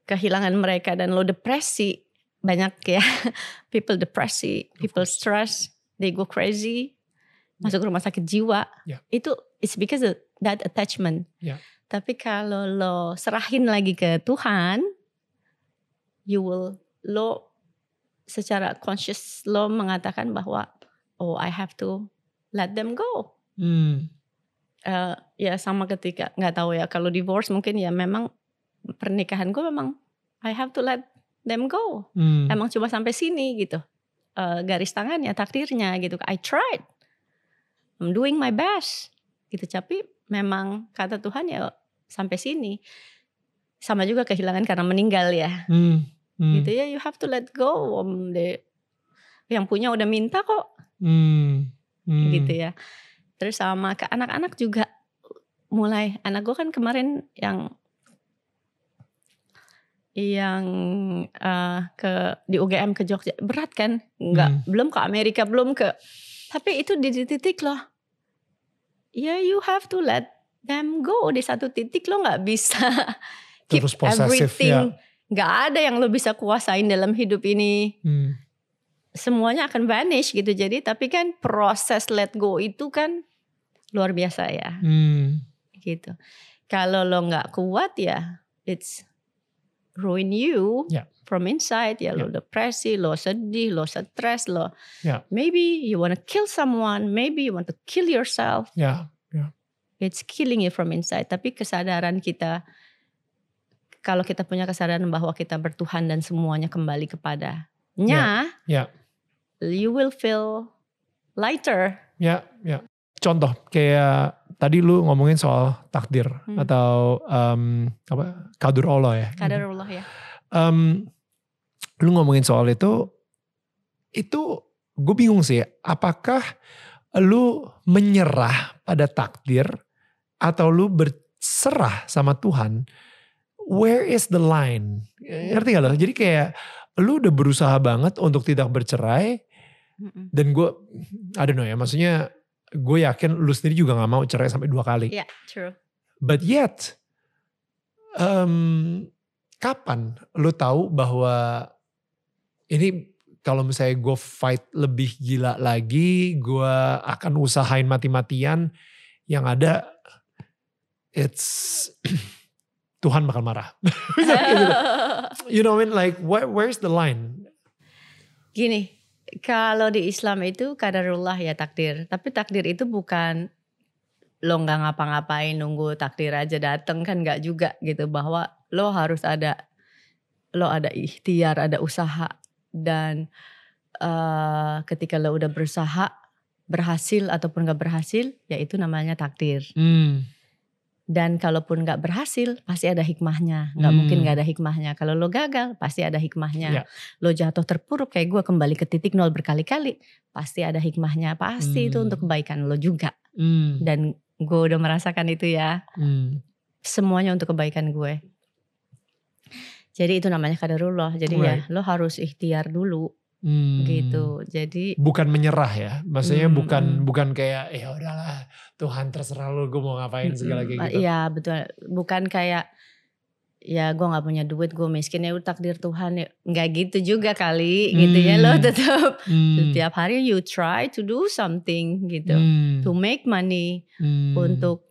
kehilangan mereka dan lo depresi banyak ya. <laughs> People depresi people stress they go crazy masuk rumah sakit jiwa. Ya. itu it's because of that attachment. Ya. tapi kalau lo serahin lagi ke Tuhan you will lo secara conscious lo mengatakan bahwa oh I have to let them go. Hmm. Eh, ya sama ketika nggak tahu ya kalau divorce mungkin ya memang pernikahan gue memang I have to let them go. Hmm. emang cuma sampai sini gitu. Eh, garis tangannya takdirnya gitu. I tried. I'm doing my best. Gitu. Tapi memang kata Tuhan ya sampai sini. Sama juga kehilangan karena meninggal ya. Hmm. Hmm. gitu ya you have to let go Om de. Yang punya udah minta kok. Hmm. Hmm. gitu ya. Terus sama ke anak-anak juga. Mulai anak gue kan kemarin yang yang eh, ke di UGM ke Jogja. Berat kan? Nggak Hmm. belum ke Amerika belum ke. Tapi itu di titik loh. Ya you have to let them go di satu titik. Lo nggak bisa <laughs> keep Terus possessive, everything. Nggak ada yang lo bisa kuasain dalam hidup ini. Hmm. semuanya akan vanish gitu. Jadi tapi kan proses let go itu kan luar biasa ya. Hmm. gitu. Kalau lo nggak kuat ya it's ruin you Ya. from inside ya lo depresi lo sedih lo stres lo Ya. maybe you wanna kill someone maybe you want to kill yourself Ya. it's killing you from inside tapi kesadaran kita kalau kita punya kesadaran bahwa kita bertuhan dan semuanya kembali kepadanya Ya. you will feel lighter Ya, ya. Contoh kayak tadi lu ngomongin soal takdir Hmm. atau em, apa kadur Allah ya. gitu. kadar Allah ya Em, lu ngomongin soal itu, itu gue bingung sih, apakah lu menyerah pada takdir atau lu berserah sama Tuhan? Where is the line? Ngerti gak lo? Jadi kayak lu udah berusaha banget untuk tidak bercerai Mm-mm. dan gue, I don't know ya, maksudnya gue yakin lu sendiri juga gak mau cerai sampai dua kali. Yeah, true. But yet, um, kapan lu tahu bahwa ini kalau misalnya gue fight lebih gila lagi, gue akan usahain mati-matian, yang ada it's <clears throat> Tuhan bakal marah. <laughs> Gitu. <laughs> you know what I mean? Like where, where's the line? Gini, kalau di Islam itu kadarullah ya takdir. Tapi takdir itu bukan lo nggak ngapa-ngapain nunggu takdir aja dateng kan nggak juga gitu bahwa lo harus ada lo ada ikhtiar ada usaha dan eh, ketika lo udah berusaha berhasil ataupun nggak berhasil ya itu namanya takdir Hmm. Dan kalaupun nggak berhasil pasti ada hikmahnya nggak Hmm. mungkin nggak ada hikmahnya kalau lo gagal pasti ada hikmahnya Ya. lo jatuh terpuruk kayak gue kembali ke titik nol berkali-kali pasti ada hikmahnya pasti itu Hmm. untuk kebaikan lo juga Hmm. dan gue udah merasakan itu ya Hmm. semuanya untuk kebaikan gue jadi itu namanya kadarullah jadi ya Right. lo harus ikhtiar dulu Hmm. gitu jadi Bukan menyerah ya, maksudnya Hmm, bukan hmm. bukan kayak ya udahlah Tuhan terserah lu gue mau ngapain segala kayak gitu. Iya betul. Bukan kayak ya gue nggak punya duit gue miskin ya udah takdir Tuhan ya nggak gitu juga kali gitu ya lo Hmm. tetap Hmm. setiap hari you try to do something gitu Hmm. to make money Hmm. untuk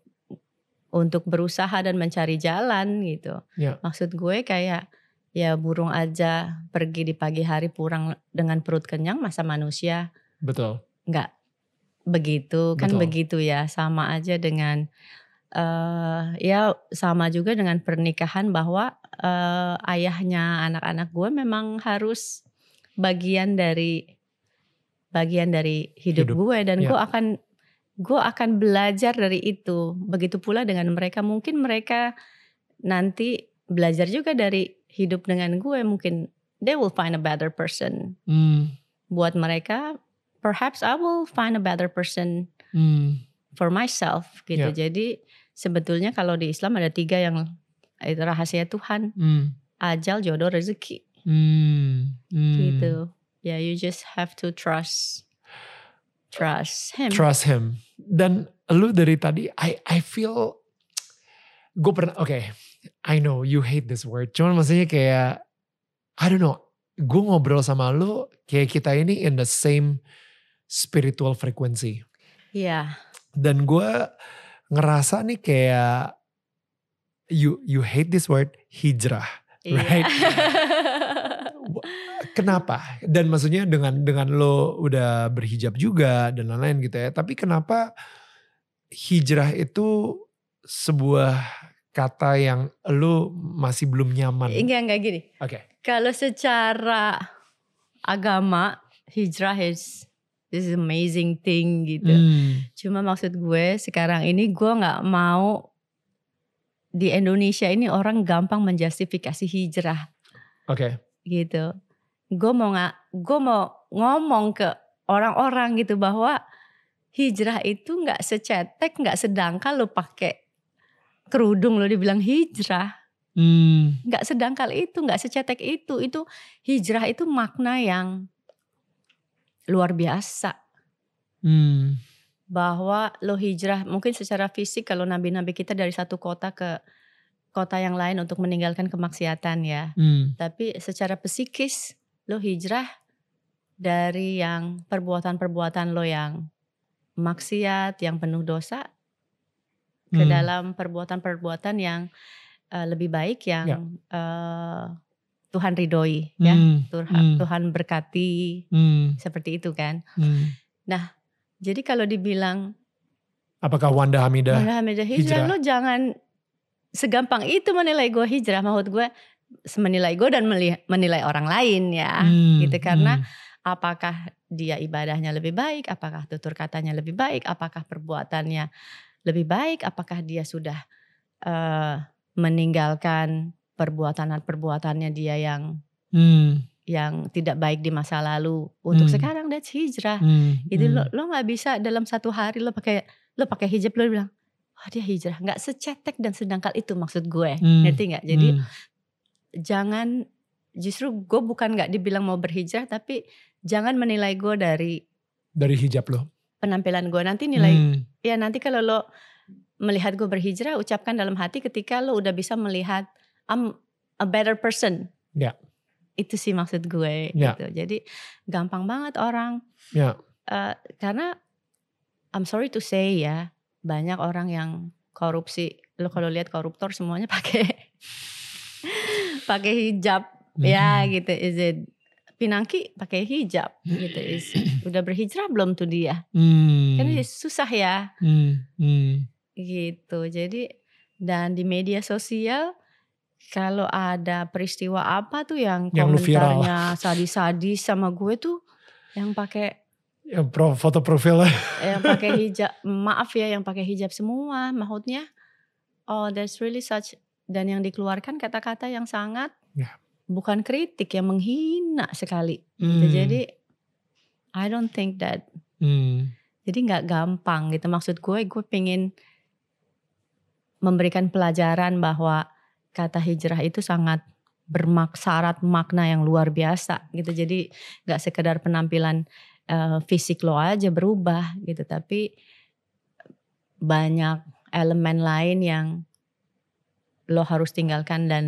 untuk berusaha dan mencari jalan gitu Ya. maksud gue kayak ya burung aja pergi di pagi hari pulang dengan perut kenyang masa manusia betul. nggak begitu kan Betul. begitu ya sama aja dengan eh ya sama juga dengan pernikahan bahwa eh, ayahnya anak-anak gue memang harus bagian dari bagian dari hidup, Hidup, gue dan ya. gue akan gue akan belajar dari itu begitu pula dengan mereka mungkin mereka nanti belajar juga dari hidup dengan gue mungkin they will find a better person Hmm. buat mereka perhaps I will find a better person Hmm. for myself gitu. Ya. Jadi sebetulnya kalau di Islam ada tiga yang itu rahasia Tuhan, Hmm. ajal, jodoh, rezeki Hmm. Hmm. gitu. Ya you just have to trust trust him. Trust him. Dan lu dari tadi, I I feel, gue pernah, oke, I know you hate this word. Cuman maksudnya kayak, I don't know, gue ngobrol sama lu, kayak kita ini in the same spiritual frequency. Iya. Dan gue ngerasa nih kayak, you you hate this word, hijrah. iya. Right. <laughs> Kenapa? Dan maksudnya dengan dengan lo udah berhijab juga dan lain-lain gitu ya. Tapi kenapa hijrah itu sebuah kata yang lo masih belum nyaman? Oke. Enggak enggak gini. Kalau secara agama hijrah is this is amazing thing gitu. Hmm. Cuma maksud gue sekarang ini gue nggak mau di Indonesia ini orang gampang menjustifikasi hijrah Oke. gitu. Gue mau nggak, gue mau ngomong ke orang-orang gitu bahwa hijrah itu nggak secetek, nggak sedangkal lo pakai kerudung lo dibilang hijrah, Hmm. nggak sedangkal itu, nggak secetek itu. Itu hijrah itu makna yang luar biasa. Hmm. bahwa lo hijrah mungkin secara fisik kalau nabi-nabi kita dari satu kota ke kota yang lain untuk meninggalkan kemaksiatan ya. Hmm. Tapi secara psikis lo hijrah dari yang perbuatan-perbuatan lo yang maksiat, yang penuh dosa ke Hmm. dalam perbuatan-perbuatan yang eh, lebih baik yang Ya. eh, Tuhan ridhoi ya. Hmm. Tuhan, Hmm. Tuhan berkati Hmm. seperti itu kan. Hmm. Jadi kalau dibilang Apakah Wanda Hamidah? Wanda Hamidah hijrah. hijrah, lo jangan segampang itu menilai gue hijrah. Maksud gue menilai gue dan menilai orang lain ya. Hmm. gitu, karena- Hmm. Apakah dia ibadahnya lebih baik? Apakah tutur katanya lebih baik? Apakah perbuatannya lebih baik? Apakah dia sudah eh, meninggalkan perbuatan-perbuatannya dia yang Hmm. yang tidak baik di masa lalu untuk Hmm. sekarang that's hijrah. Hmm, Jadi hmm. lo lo nggak bisa dalam satu hari lo pakai lo pakai hijab lo bilang wah dia hijrah nggak secetek dan sedangkal itu maksud gue Hmm, ngerti nggak? Jadi hmm. jangan justru gue bukan nggak dibilang mau berhijrah tapi jangan menilai gue dari dari hijab lo. Penampilan gue nanti nilai Hmm, ya nanti kalau lo melihat gue berhijrah ucapkan dalam hati ketika lo udah bisa melihat I'm a better person. Ya. Itu sih maksud gue Ya. gitu. Jadi gampang banget orang Ya. eh, karena I'm sorry to say ya banyak orang yang korupsi. Lo kalau lihat koruptor semuanya <laughs> pakai pakai hijab ya Hmm. gitu. Is it Pinangki pakai hijab gitu. Is, <clears throat> udah berhijrah belum tuh dia? Hmm, Kan susah ya hmm, hmm. gitu. Jadi dan di media sosial kalau ada peristiwa apa tuh yang komentarnya sadis-sadis sama gue tuh yang pakai Ya, pro, foto profilnya. yang pakai <laughs> hijab maaf ya yang pakai hijab semua maksudnya oh there's really such dan yang dikeluarkan kata-kata yang sangat Ya. Bukan kritik yang menghina sekali. Hmm, jadi I don't think that. Hmm, jadi nggak gampang gitu. Maksud gue gue pengen memberikan pelajaran bahwa kata hijrah itu sangat bermaksarat makna yang luar biasa gitu. Jadi nggak sekedar penampilan eh, fisik lo aja berubah gitu. Tapi banyak elemen lain yang lo harus tinggalkan dan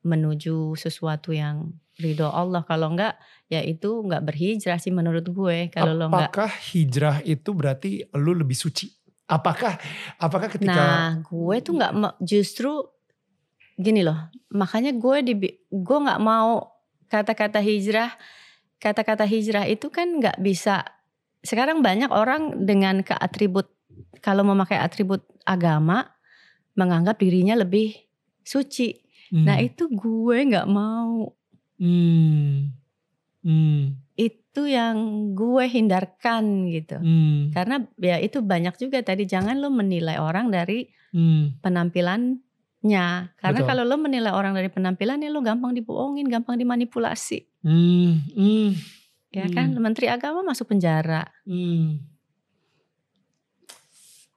menuju sesuatu yang ridho Allah kalau enggak ya itu nggak berhijrah sih menurut gue kalau lo nggak Apakah hijrah itu berarti lu lebih suci? Apakah apakah ketika Nah, gue tuh nggak mau justru gini loh. Makanya gue di gue nggak mau kata-kata hijrah, kata-kata hijrah itu kan nggak bisa. Sekarang banyak orang dengan keatribut kalau memakai atribut agama menganggap dirinya lebih suci. Hmm, Nah itu gue nggak mau. hmm, hmm, Itu yang gue hindarkan gitu. hmm, Karena ya itu banyak juga tadi jangan lo menilai orang dari hmm, penampilannya. Karena kalau lo menilai orang dari penampilannya lo gampang dibohongin, gampang dimanipulasi. hmm, hmm, Ya kan? Menteri Agama masuk penjara hmm.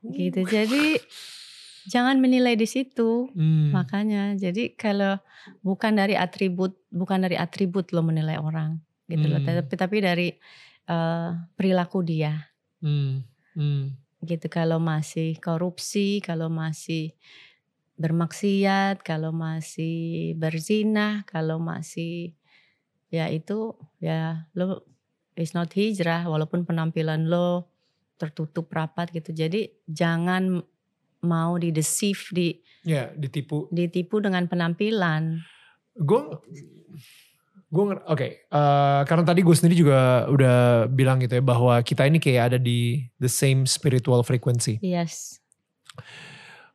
gitu. Jadi jangan menilai di situ. Hmm, Makanya jadi kalau bukan dari atribut, bukan dari atribut lo menilai orang gitu loh. Hmm. Tapi tapi dari eh, perilaku dia. hmm, hmm, gitu kalau masih korupsi, kalau masih bermaksiat, kalau masih berzina, kalau masih ya itu ya lo is not hijrah walaupun penampilan lo tertutup rapat gitu. Jadi jangan mau di deceive di ya ditipu. ditipu dengan penampilan. Gue gue oke eh, karena tadi gue sendiri juga udah bilang gitu ya bahwa kita ini kayak ada di the same spiritual frequency. Yes.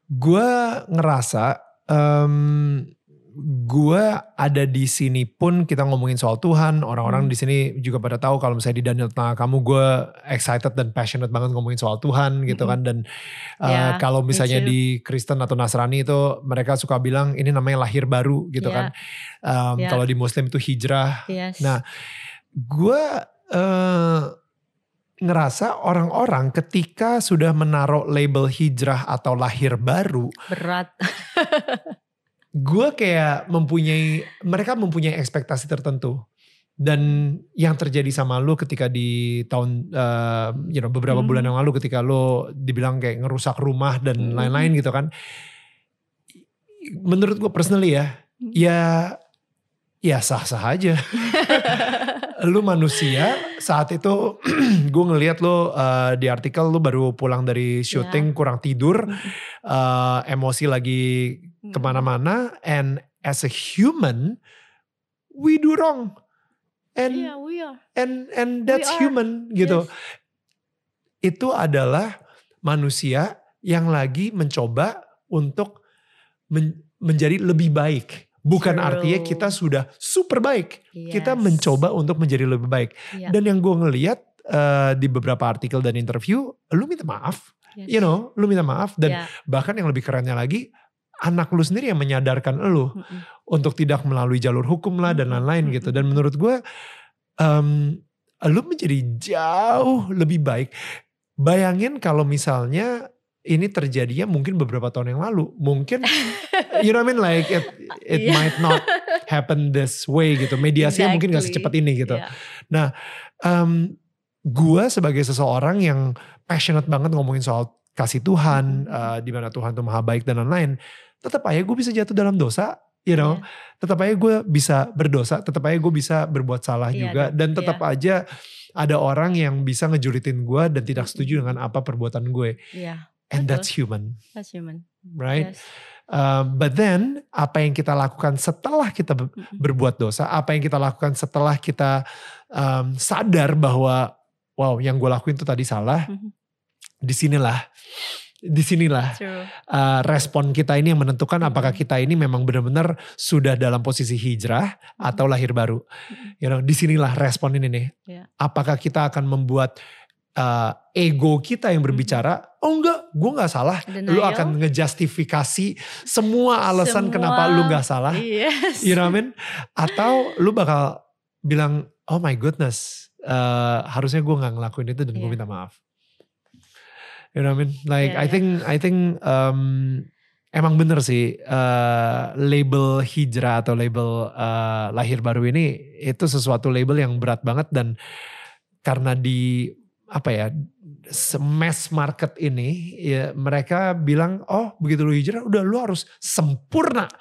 Gue ngerasa em, gue ada di sini pun kita ngomongin soal Tuhan. Orang-orang Hmm. di sini juga pada tahu kalau misalnya di Daniel Tengah kamu gue excited dan passionate banget ngomongin soal Tuhan gitu Mm-mm. kan. Dan eh, Ya, kalau misalnya di Kristen atau Nasrani itu mereka suka bilang ini namanya lahir baru gitu Ya. kan. Em, Ya. Kalau di Muslim itu hijrah. Yes. Nah, gue eh, ngerasa orang-orang ketika sudah menaruh label hijrah atau lahir baru, berat. <laughs> gue kayak mempunyai mereka mempunyai ekspektasi tertentu dan yang terjadi sama lu ketika di tahun eh, you know beberapa Hmm. bulan yang lalu ketika lu dibilang kayak ngerusak rumah dan Hmm. lain-lain gitu kan menurut gue personally ya Hmm. ya ya sah-sah aja <laughs> lu manusia saat itu <clears throat> gue ngelihat lu eh, di artikel lu baru pulang dari syuting kurang tidur eh, emosi lagi ke mana-mana and as a human we do wrong. And Iya, we are. and and that's human gitu. Yes. itu adalah manusia yang lagi mencoba untuk men- menjadi lebih baik bukan True. artinya kita sudah super baik kita Yes. mencoba untuk menjadi lebih baik Iya. dan yang gue ngeliat eh, di beberapa artikel dan interview lu minta maaf Yes. you know lu minta maaf dan Ya. bahkan yang lebih kerennya lagi anak lu sendiri yang menyadarkan lu Mm-mm. untuk tidak melalui jalur hukum lah dan lain-lain gitu. Dan menurut gue, em, lu menjadi jauh lebih baik. Bayangin kalau misalnya ini terjadinya mungkin beberapa tahun yang lalu, mungkin you know what I mean like it it Iya. might not happen this way gitu. Mediasinya mungkin gak Exactly. secepat ini gitu. Iya. Em, gue sebagai seseorang yang passionate banget ngomongin soal kasih Tuhan, Mhm. eh, di mana Tuhan tuh maha baik dan lain-lain, tetap aja gue bisa jatuh dalam dosa, you know, Iya. tetap aja gue bisa berdosa, tetap aja gue bisa berbuat salah Iya juga, dan tetap aja ada orang yang bisa ngejulitin gue dan tidak setuju dengan apa perbuatan gue, Iya, and Betul. that's human, that's human. right? Yes. Uh, but then apa yang kita lakukan setelah kita berbuat dosa, apa yang kita lakukan setelah kita um, sadar bahwa wow yang gue lakuin itu tadi salah, Mhm. di sinilah, di sinilah True. uh, respon kita ini yang menentukan apakah kita ini memang benar-benar sudah dalam posisi hijrah atau lahir baru. You know, di sinilah respon ini nih. Iya. Apakah kita akan membuat uh, ego kita yang berbicara, oh enggak, gue nggak salah. Lu Denial. akan ngejustifikasi semua alasan Semua. kenapa lu nggak salah. Yes. You know what I mean? Atau lu bakal bilang, oh my goodness, eh, harusnya gue nggak ngelakuin itu dan gue Iya. minta maaf. You know what I mean? Like Iya, I iya. think I think um, emang bener sih eh, label hijrah atau label eh, lahir baru ini itu sesuatu label yang berat banget dan karena di apa ya mass market ini ya mereka bilang oh begitu lu hijrah udah lu harus sempurna <laughs>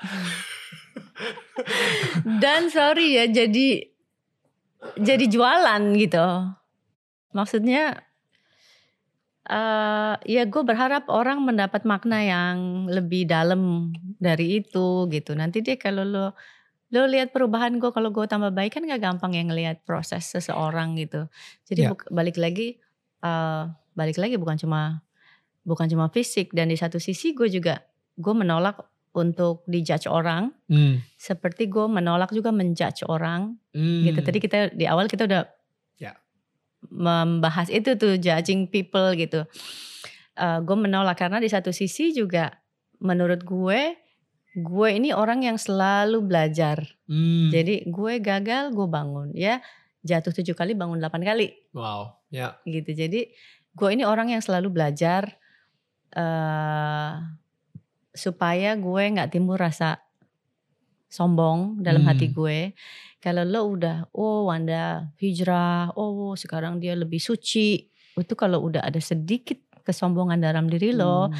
Dan sorry ya jadi jadi jualan gitu. Maksudnya eh ya gue berharap orang mendapat makna yang lebih dalam dari itu gitu. Nanti dia kalau lo lo lihat perubahan gue kalau gue tambah baik kan gak gampang ya ngelihat proses seseorang gitu. Jadi buk- balik lagi eh balik lagi bukan cuma bukan cuma fisik dan di satu sisi gue juga gue menolak untuk dijudge orang Hmm. seperti gue menolak juga menjudge orang gitu. Hmm. Tadi kita di awal kita udah Ya. membahas itu tuh judging people gitu. gue menolak karena di satu sisi juga menurut gue gue ini orang yang selalu belajar. Hmm. Jadi gue gagal gue bangun ya jatuh tujuh kali bangun delapan kali wow, ya. gitu. Jadi gue ini orang yang selalu belajar eh supaya gue nggak timbul rasa sombong dalam Hmm. hati gue. Kalau lo udah, oh Wanda hijrah, oh sekarang dia lebih suci. Itu kalau udah ada sedikit kesombongan dalam diri lo Hmm.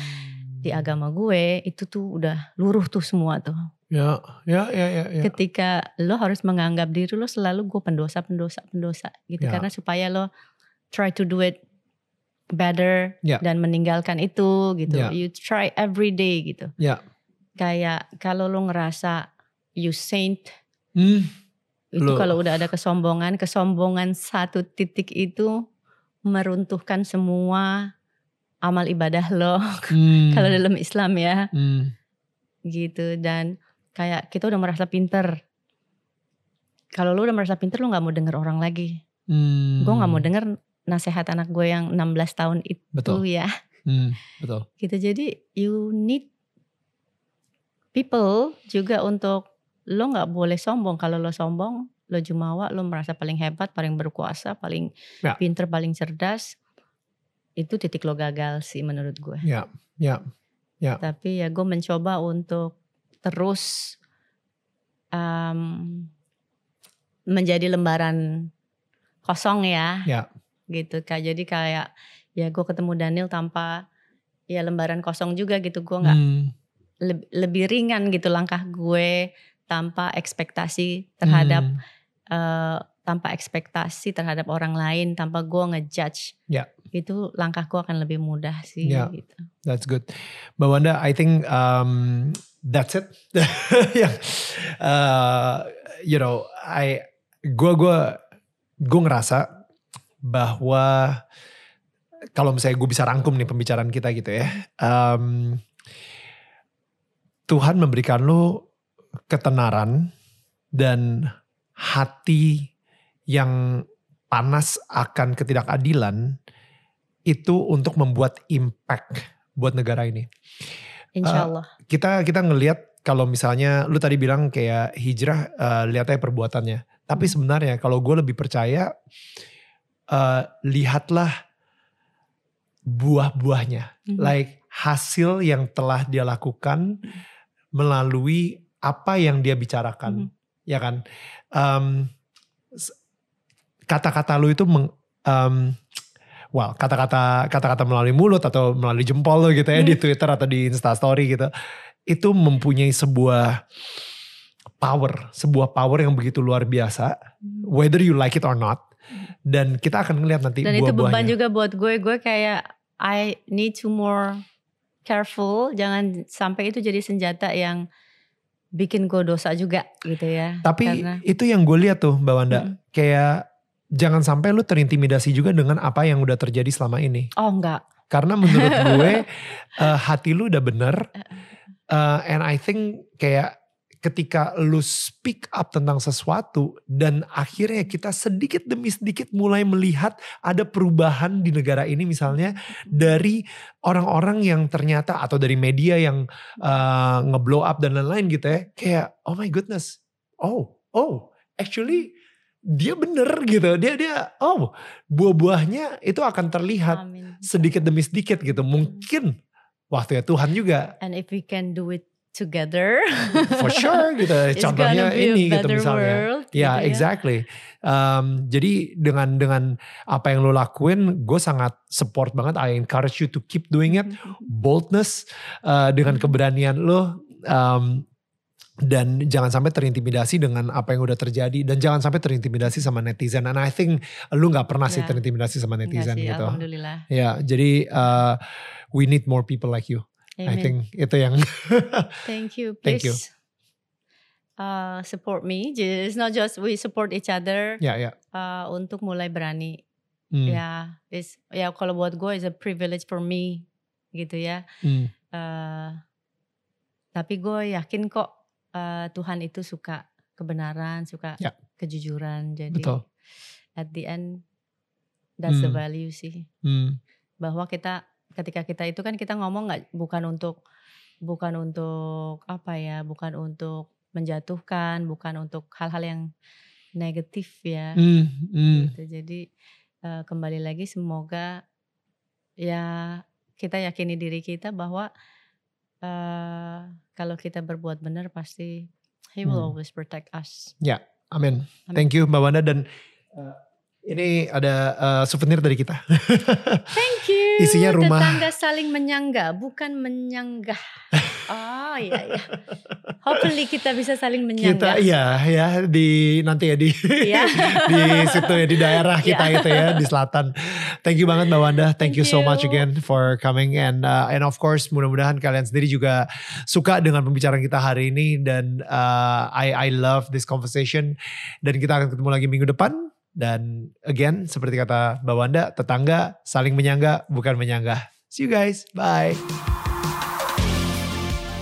Di agama gue, itu tuh udah luruh tuh semua tuh. Ya, ya, ya, ya, ya. Ketika lo harus menganggap diri lo selalu gue pendosa, pendosa, pendosa gitu. Ya. Karena supaya lo try to do it better Ya. dan meninggalkan itu gitu. Ya. You try every day gitu. Ya. Kayak kalau lo ngerasa you saint Hmm. itu kalau udah ada kesombongan, kesombongan satu titik itu meruntuhkan semua amal ibadah lo Hmm. kalau dalam Islam ya Hmm. gitu dan kayak kita udah merasa pinter. Kalau lo udah merasa pinter lo nggak mau denger orang lagi. Hmm. Gue nggak mau denger nasihat anak gue yang 16 tahun itu Betul. ya. <laughs> Hmm. Betul. Gitu jadi you need people juga untuk lo nggak boleh sombong. Kalau lo sombong, lo jumawa, lo merasa paling hebat, paling berkuasa, paling Ya. pinter, paling cerdas. Itu titik lo gagal sih menurut gue. Ya, ya. Tapi ya gue mencoba untuk terus um, menjadi lembaran kosong ya. Ya. Gitu kak. Jadi kayak ya gue ketemu Daniel tanpa ya lembaran kosong juga gitu. Gue nggak Hmm. leb- lebih ringan gitu langkah gue tanpa ekspektasi terhadap Hmm. eh, tanpa ekspektasi terhadap orang lain tanpa gue ngejudge Ya. itu langkahku akan lebih mudah sih Ya. gitu That's good. Mbak Wanda, I think um, that's it. <laughs> Yang, uh, you know, I, gue gue gue ngerasa bahwa kalau misalnya gue bisa rangkum nih pembicaraan kita gitu ya, um, Tuhan memberikan lu ketenaran dan hati yang panas akan ketidakadilan itu untuk membuat impact buat negara ini. Insya Allah. Uh, kita kita ngelihat kalau misalnya lu tadi bilang kayak hijrah uh, lihat aja perbuatannya. Tapi hmm. sebenarnya kalau gue lebih percaya uh, lihatlah buah-buahnya, hmm. like hasil yang telah dia lakukan melalui apa yang dia bicarakan, hmm. ya kan? Um, kata-kata lu itu meng, um, well kata-kata kata-kata melalui mulut atau melalui jempol lo gitu ya hmm. di Twitter atau di Insta Story gitu itu mempunyai sebuah power, sebuah power yang begitu luar biasa, hmm. whether you like it or not. Dan kita akan ngeliat nanti Dan buah-buahnya. itu beban juga buat gue, gue kayak I need to more careful, jangan sampai itu jadi senjata yang bikin gue dosa juga gitu ya. Tapi Karena, itu yang gue lihat tuh Mbak Wanda, hmm. kayak jangan sampai lu terintimidasi juga dengan apa yang udah terjadi selama ini. Oh enggak. Karena menurut <laughs> gue uh, hati lu udah bener. Uh, and I think kayak ketika lu speak up tentang sesuatu dan akhirnya kita sedikit demi sedikit mulai melihat ada perubahan di negara ini misalnya dari orang-orang yang ternyata atau dari media yang uh, ngeblow up dan lain-lain gitu ya kayak oh my goodness oh oh actually dia bener gitu. Dia dia oh buah-buahnya itu akan terlihat Amin. sedikit demi sedikit gitu. Mungkin waktu ya Tuhan juga and if we can do it together <laughs> for sure gitu. <laughs> Contohnya ini gitu misalnya. world, ya yeah, gitu exactly. Um, jadi dengan dengan apa yang lo lakuin gue sangat support banget. I encourage you to keep doing it. Mm-hmm. boldness uh, dengan mm-hmm. keberanian lo um, dan jangan sampai terintimidasi dengan apa yang udah terjadi dan jangan sampai terintimidasi sama netizen. And I think lu nggak pernah sih ya. terintimidasi sama netizen sih, gitu. Alhamdulillah. Ya, jadi uh, we need more people like you. Amen. I think itu yang. <laughs> Thank you. Please Thank you. Uh, support me. It's not just we support each other. Ya, ya. Uh, untuk mulai berani. Hmm. Ya, is ya kalau buat gue is a privilege for me gitu ya. Hmm. Uh, tapi gue yakin kok uh, Tuhan itu suka kebenaran, suka ya. kejujuran. Jadi Betul. at the end that's hmm. the value sih. Hmm. Bahwa kita ketika kita itu kan kita ngomong nggak bukan untuk bukan untuk apa ya, bukan untuk menjatuhkan, bukan untuk hal-hal yang negatif ya. Hmm. Hmm. Gitu. Jadi uh, kembali lagi semoga ya kita yakini diri kita bahwa uh, kalau kita berbuat benar pasti He will hmm. always protect us. Ya, amin. Thank you Mbak Wanda dan uh, ini ada uh, souvenir dari kita. Thank you. <laughs> Isinya rumah. Tetangga saling menyangga, bukan menyanggah. Oh iya iya. Hopefully kita bisa saling menyanggah. Kita iya ya di nanti ya di ya. <laughs> di situ ya di daerah kita ya. gitu ya di selatan. Thank you banget Mbak Wanda. Thank, Thank you, you so much again for coming and uh, and of course mudah-mudahan kalian sendiri juga suka dengan pembicaraan kita hari ini dan uh, I I love this conversation dan kita akan ketemu lagi minggu depan dan again seperti kata Mbak Wanda tetangga saling menyangga bukan menyanggah. See you guys. Bye.